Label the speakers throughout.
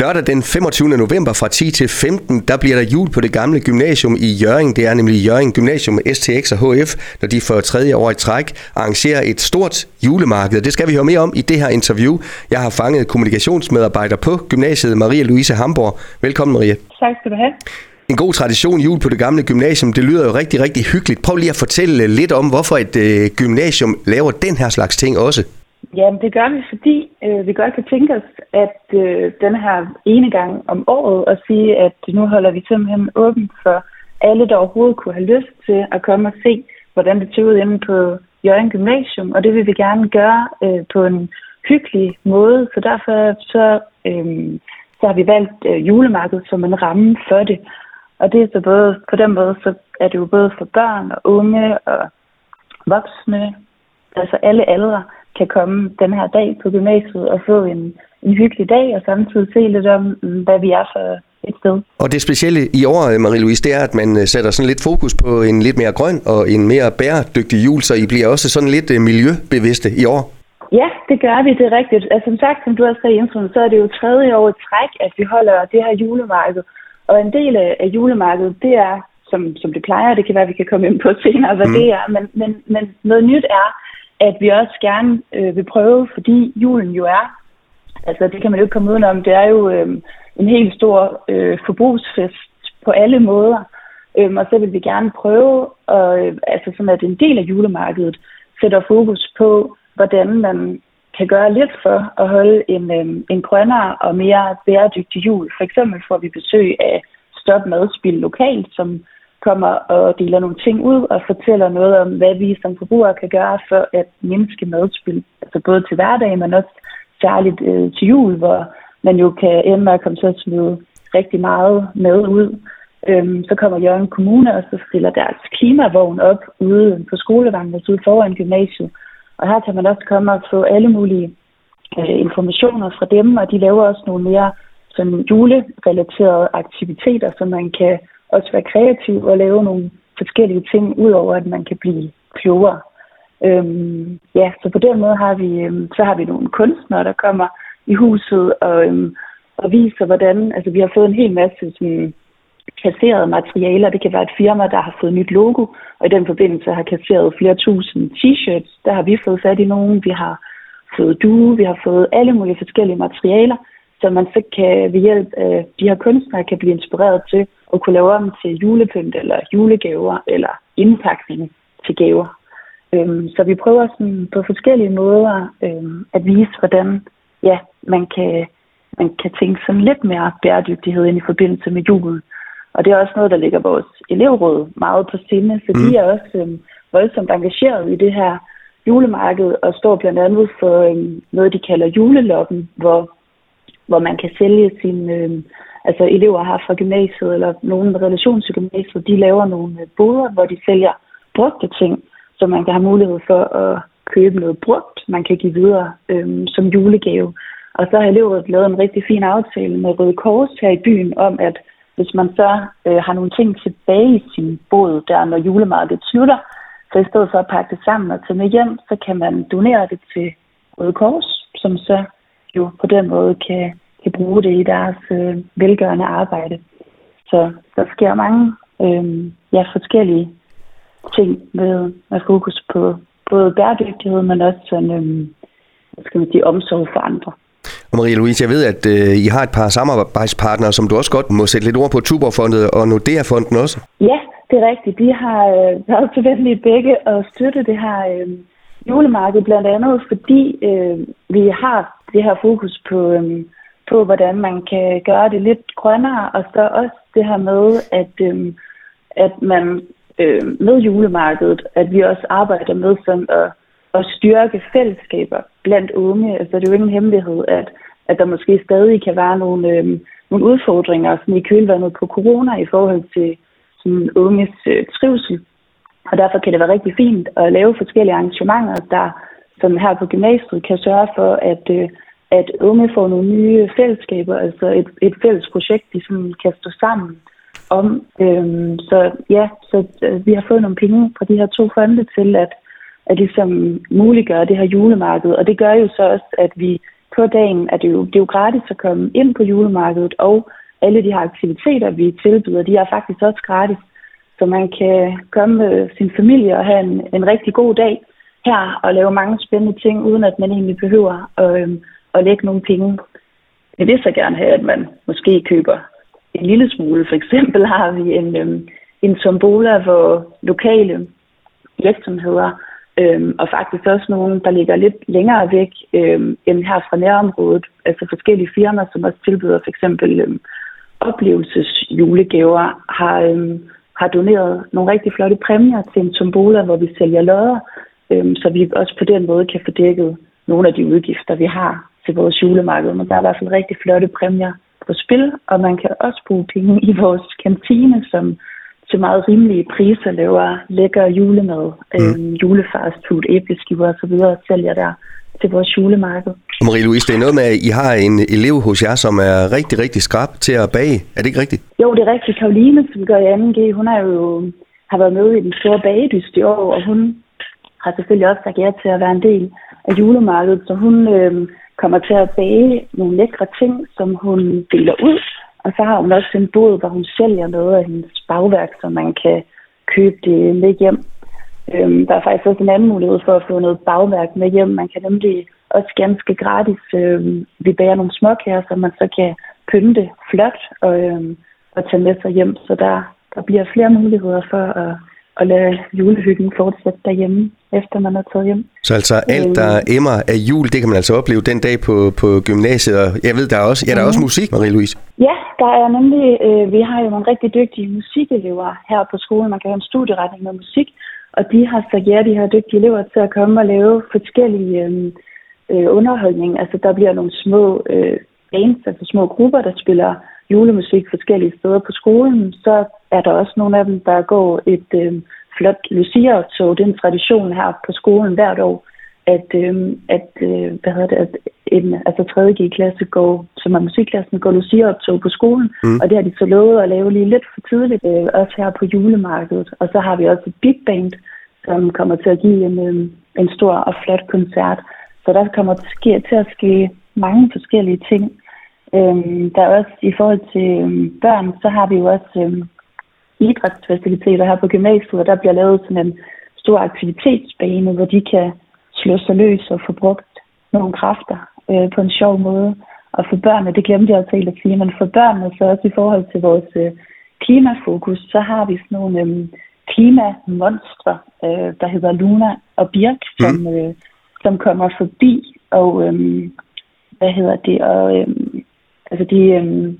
Speaker 1: Lørdag den 25. november fra 10 til 15, der bliver der jul på det gamle gymnasium i Jøring. Det er nemlig Jøring Gymnasium med STX og HF, når de for tredje år i træk arrangerer et stort julemarked. Det skal vi høre mere om i det her interview. Jeg har fanget kommunikationsmedarbejder på gymnasiet, Maria Louise Hamborg. Velkommen, Maria.
Speaker 2: Tak skal du have.
Speaker 1: En god tradition jul på det gamle gymnasium, det lyder jo rigtig, rigtig hyggeligt. Prøv lige at fortælle lidt om, hvorfor et øh, gymnasium laver den her slags ting også.
Speaker 2: Jamen, det gør vi, fordi øh, vi godt kan tænke os, at øh, den her ene gang om året og sige, at nu holder vi simpelthen åben for alle, der overhovedet kunne have lyst til at komme og se, hvordan det ser ud inde på Jørgen Gymnasium, og det vil vi gerne gøre øh, på en hyggelig måde, så derfor så, øh, så har vi valgt øh, julemarkedet som en ramme for det. Og det er så både, på den måde, så er det jo både for børn og unge og voksne, altså alle aldre, kan komme den her dag på gymnasiet og få en, en hyggelig dag, og samtidig se lidt om, hvad vi er for et sted.
Speaker 1: Og det specielle i år, Marie-Louise, det er, at man øh, sætter sådan lidt fokus på en lidt mere grøn og en mere bæredygtig jul, så I bliver også sådan lidt øh, miljøbevidste i år.
Speaker 2: Ja, det gør vi, det er rigtigt. Altså, som sagt, som du også sagde i introen, så er det jo tredje år i træk, at vi holder det her julemarked. Og en del af julemarkedet, det er, som, som det plejer, det kan være, at vi kan komme ind på senere, hvad mm. det er, men, men, men noget nyt er, at vi også gerne øh, vil prøve, fordi julen jo er, altså det kan man jo ikke komme udenom, det er jo øh, en helt stor øh, forbrugsfest på alle måder. øh, og så vil vi gerne prøve, og, øh, altså som at en del af julemarkedet sætter fokus på, hvordan man kan gøre lidt for at holde en, øh, en grønnere og mere bæredygtig jul. For eksempel får vi besøg af Stop Madspil lokalt, som kommer og deler nogle ting ud og fortæller noget om, hvad vi som forbrugere kan gøre for at mindske madspil. Altså både til hverdag, men også særligt øh, til jul, hvor man jo kan ende med at komme til at smide rigtig meget mad ud. Øhm, så kommer Jørgen Kommune, og så stiller deres klimavogn op ude på skolevangen, altså ude foran gymnasiet. Og her kan man også komme og få alle mulige øh, informationer fra dem, og de laver også nogle mere sådan julerelaterede aktiviteter, så man kan også være kreativ og lave nogle forskellige ting, udover at man kan blive klogere. Øhm, ja, så på den måde har vi, øhm, så har vi nogle kunstnere, der kommer i huset og, øhm, og viser, hvordan, altså vi har fået en hel masse sådan, kasserede materialer. Det kan være et firma, der har fået nyt logo, og i den forbindelse har kasseret flere tusind t-shirts. Der har vi fået fat i nogen. Vi har fået due, vi har fået alle mulige forskellige materialer, så man så kan ved hjælp af de her kunstnere kan blive inspireret til at kunne lave om til julepynt eller julegaver eller indpakning til gaver. Øhm, så vi prøver sådan på forskellige måder øhm, at vise, hvordan ja, man, kan, man kan tænke sådan lidt mere bæredygtighed ind i forbindelse med julen. Og det er også noget, der ligger vores elevråd meget på sinde, for mm. de er også øhm, voldsomt engageret i det her julemarked og står blandt andet for øhm, noget, de kalder juleloppen, hvor hvor man kan sælge sine øh, altså elever har fra gymnasiet, eller nogen med relation til gymnasiet, de laver nogle øh, boder, hvor de sælger brugte ting, så man kan have mulighed for at købe noget brugt, man kan give videre øhm, som julegave. Og så har elevrådet lavet en rigtig fin aftale med Røde Kors her i byen om, at hvis man så øh, har nogle ting tilbage i sin båd, der når julemarkedet slutter, så i stedet for at pakke det sammen og tage med hjem, så kan man donere det til Røde Kors, som så jo på den måde kan, kan bruge det i deres øh, velgørende arbejde. Så der sker mange øh, ja, forskellige ting med, med fokus på både bæredygtighed, men også sådan, øh, skal man sige, omsorg for andre.
Speaker 1: Og Marie-Louise, jeg ved, at øh, I har et par samarbejdspartnere, som du også godt må sætte lidt ord på, Tuborgfondet og Nordea-fonden også.
Speaker 2: Ja, det er rigtigt. De har øh, været venlige begge og støtte det her øh, julemarked, blandt andet fordi øh, vi har det her fokus på, øhm, på, hvordan man kan gøre det lidt grønnere, og så også det her med, at, øhm, at man øh, med julemarkedet, at vi også arbejder med sådan at, at styrke fællesskaber blandt unge. Altså det er jo ingen hemmelighed, at, at der måske stadig kan være nogle, øhm, nogle udfordringer sådan i kølvandet på corona i forhold til sådan unges øh, trivsel. Og derfor kan det være rigtig fint at lave forskellige arrangementer, der som her på gymnasiet kan sørge for, at, øh, at unge får nogle nye fællesskaber, altså et, et fælles projekt, de sådan kan stå sammen om. Øhm, så ja, så øh, vi har fået nogle penge fra de her to fonde til at, at ligesom muliggøre det her julemarked, og det gør jo så også, at vi på dagen at det jo, det er jo gratis at komme ind på julemarkedet, og alle de her aktiviteter, vi tilbyder, de er faktisk også gratis. Så man kan komme med sin familie og have en, en rigtig god dag her og lave mange spændende ting, uden at man egentlig behøver at, øhm, at lægge nogle penge. Jeg vil så gerne have, at man måske køber en lille smule. For eksempel har vi en, øhm, en tombola, hvor lokale virksomheder øhm, og faktisk også nogle, der ligger lidt længere væk øhm, end her fra nærområdet, altså forskellige firmaer, som også tilbyder for eksempel øhm, oplevelsesjulegaver, har, øhm, har doneret nogle rigtig flotte præmier til en tombola, hvor vi sælger lodder, øhm, så vi også på den måde kan få dækket nogle af de udgifter, vi har til vores julemarked. Men der er i hvert fald rigtig flotte præmier på spil, og man kan også bruge penge i vores kantine, som til meget rimelige priser laver lækker julemad, mm. øhm, julefastfood, æbleskiver og så videre, sælger der til vores julemarked.
Speaker 1: Marie-Louise, det er noget med, at I har en elev hos jer, som er rigtig, rigtig skrab til at bage. Er det ikke rigtigt?
Speaker 2: Jo, det er rigtigt. Karoline, som gør i 2G, hun er jo, har været med i den store bagedyst i år, og hun har selvfølgelig også sagt ja til at være en del af julemarkedet, så hun øh, kommer til at bage nogle lækre ting, som hun deler ud og så har hun også en bod, hvor hun sælger noget af hendes bagværk, så man kan købe det med hjem. Øhm, der er faktisk også en anden mulighed for at få noget bagværk med hjem. Man kan nemlig også ganske gratis, øhm, vi bærer nogle småkager, så man så kan pynte flot og, øhm, og tage med sig hjem. Så der, der bliver flere muligheder for at at lade julehyggen fortsætte derhjemme, efter man er taget hjem.
Speaker 1: Så altså alt, der emmer af jul, det kan man altså opleve den dag på, på gymnasiet. Og jeg ved, der er også, ja, der er også mhm. musik, Marie-Louise.
Speaker 2: Ja, der er nemlig, øh, vi har jo nogle rigtig dygtige musikelever her på skolen. Man kan have en studieretning med musik, og de har så ja, de her dygtige elever til at komme og lave forskellige øh, øh, underholdning. Altså der bliver nogle små øh, bands, altså små grupper, der spiller julemusik forskellige steder på skolen. Så er der også nogle af dem, der går et øh, flot Lucia-optog. Det er en tradition her på skolen hvert år, at, øh, at øh, hvad hedder det, at en, altså 3. G-klasse går, som er musikklassen, går Lucia-optog på skolen, mm. og det har de så lovet at lave lige lidt for tidligt, øh, også her på julemarkedet. Og så har vi også et big band, som kommer til at give en, øh, en stor og flot koncert. Så der kommer til at ske mange forskellige ting. Øhm, der er også i forhold til øhm, børn, så har vi jo også øhm, idrætsfaciliteter her på gymnasiet, og der bliver lavet sådan en stor aktivitetsbane, hvor de kan slå sig løs og få brugt nogle kræfter øh, på en sjov måde. Og for børnene, det glemte jeg også helt at sige, men for børnene, så også i forhold til vores øh, klimafokus, så har vi sådan nogle øh, klimamonstre, øh, der hedder Luna og Birk, mm. som, øh, som kommer forbi, og øh, hvad hedder det, og øh, altså de, øh,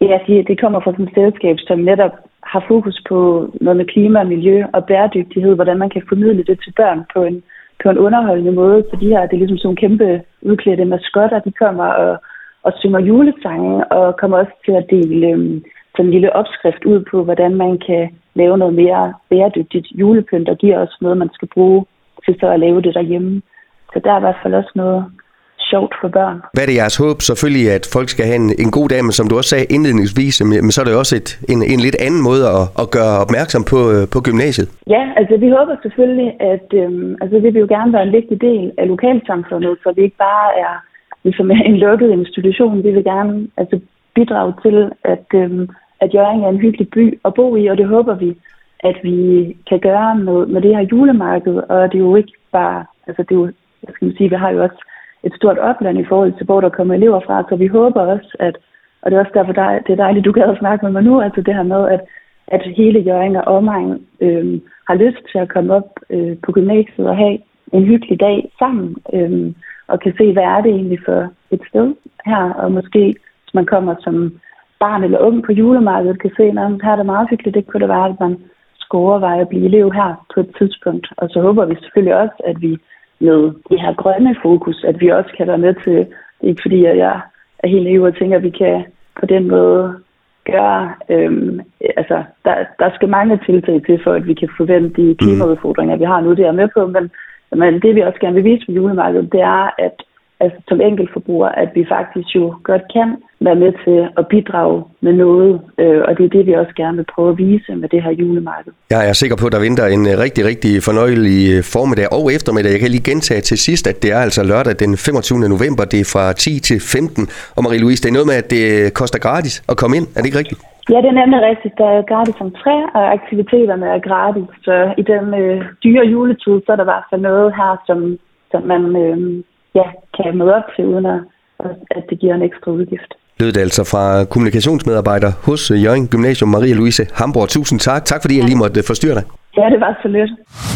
Speaker 2: ja, de, det kommer fra sådan et selskab, som netop har fokus på noget med klima, miljø og bæredygtighed, hvordan man kan formidle det til børn på en, på en underholdende måde. Så de her, det er ligesom sådan nogle kæmpe udklædte maskotter, de kommer og, og synger julesange, og kommer også til at dele øh, sådan en lille opskrift ud på, hvordan man kan lave noget mere bæredygtigt julepynt, og giver også noget, man skal bruge til så at lave det derhjemme. Så der er i hvert fald også noget, sjovt for børn.
Speaker 1: Hvad er det jeres håb? Selvfølgelig, at folk skal have en, en god dag, men som du også sagde indledningsvis, men så er det også et, en, en lidt anden måde at, at gøre opmærksom på, øh, på gymnasiet.
Speaker 2: Ja, altså vi håber selvfølgelig, at øhm, altså, vi vil jo gerne være en vigtig del af lokalsamfundet, så vi ikke bare er ligesom en lukket institution. Vi vil gerne altså, bidrage til, at, øhm, at Jørgen er en hyggelig by at bo i, og det håber vi, at vi kan gøre med, med det her julemarked, og det er jo ikke bare, altså det er jo, jeg skal sige, vi har jo også et stort opland i forhold til, hvor der kommer elever fra. Så vi håber også, at, og det er også derfor, der, det er dejligt, du kan snakke med mig nu, altså det her med, at, at hele Jørgen og omegn øh, har lyst til at komme op øh, på gymnasiet og have en hyggelig dag sammen, øh, og kan se, hvad er det egentlig for et sted her, og måske, hvis man kommer som barn eller ung på julemarkedet, kan se, at her er det meget hyggeligt, det kunne det være, at man skulle overveje at blive elev her på et tidspunkt. Og så håber vi selvfølgelig også, at vi med det her grønne fokus, at vi også kan være med til, det er ikke fordi, at jeg er helt naiv og tænker, at vi kan på den måde gøre, øhm, altså der, der skal mange tiltag til, for at vi kan forvente de mm. klimaudfordringer, vi har nu, det er med på, men, men det vi også gerne vil vise på julemarkedet, det er, at altså, som enkeltforbruger, at vi faktisk jo godt kan være med til at bidrage med noget, øh, og det er det, vi også gerne vil prøve at vise med det her julemarked.
Speaker 1: Jeg er sikker på, at der venter en øh, rigtig, rigtig fornøjelig øh, formiddag og eftermiddag. Jeg kan lige gentage til sidst, at det er altså lørdag den 25. november, det er fra 10 til 15. Og Marie-Louise, det er noget med, at det koster gratis at komme ind. Er det ikke rigtigt?
Speaker 2: Ja, det er nemlig rigtigt. Der er gratis entré, og aktiviteterne er gratis. Så i den øh, dyre juletid, så er der i hvert fald noget her, som, som man øh, ja, kan møde op til, uden at, at det giver en ekstra udgift
Speaker 1: lød det altså fra kommunikationsmedarbejder hos Jørgen Gymnasium, Maria Louise Hamburg. Tusind tak. Tak fordi jeg lige måtte forstyrre dig.
Speaker 2: Ja, det var så lidt.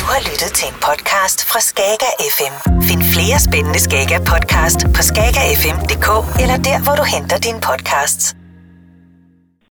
Speaker 3: Du har lyttet til en podcast fra Skager FM. Find flere spændende Skager podcast på skagerfm.dk eller der, hvor du henter dine podcasts.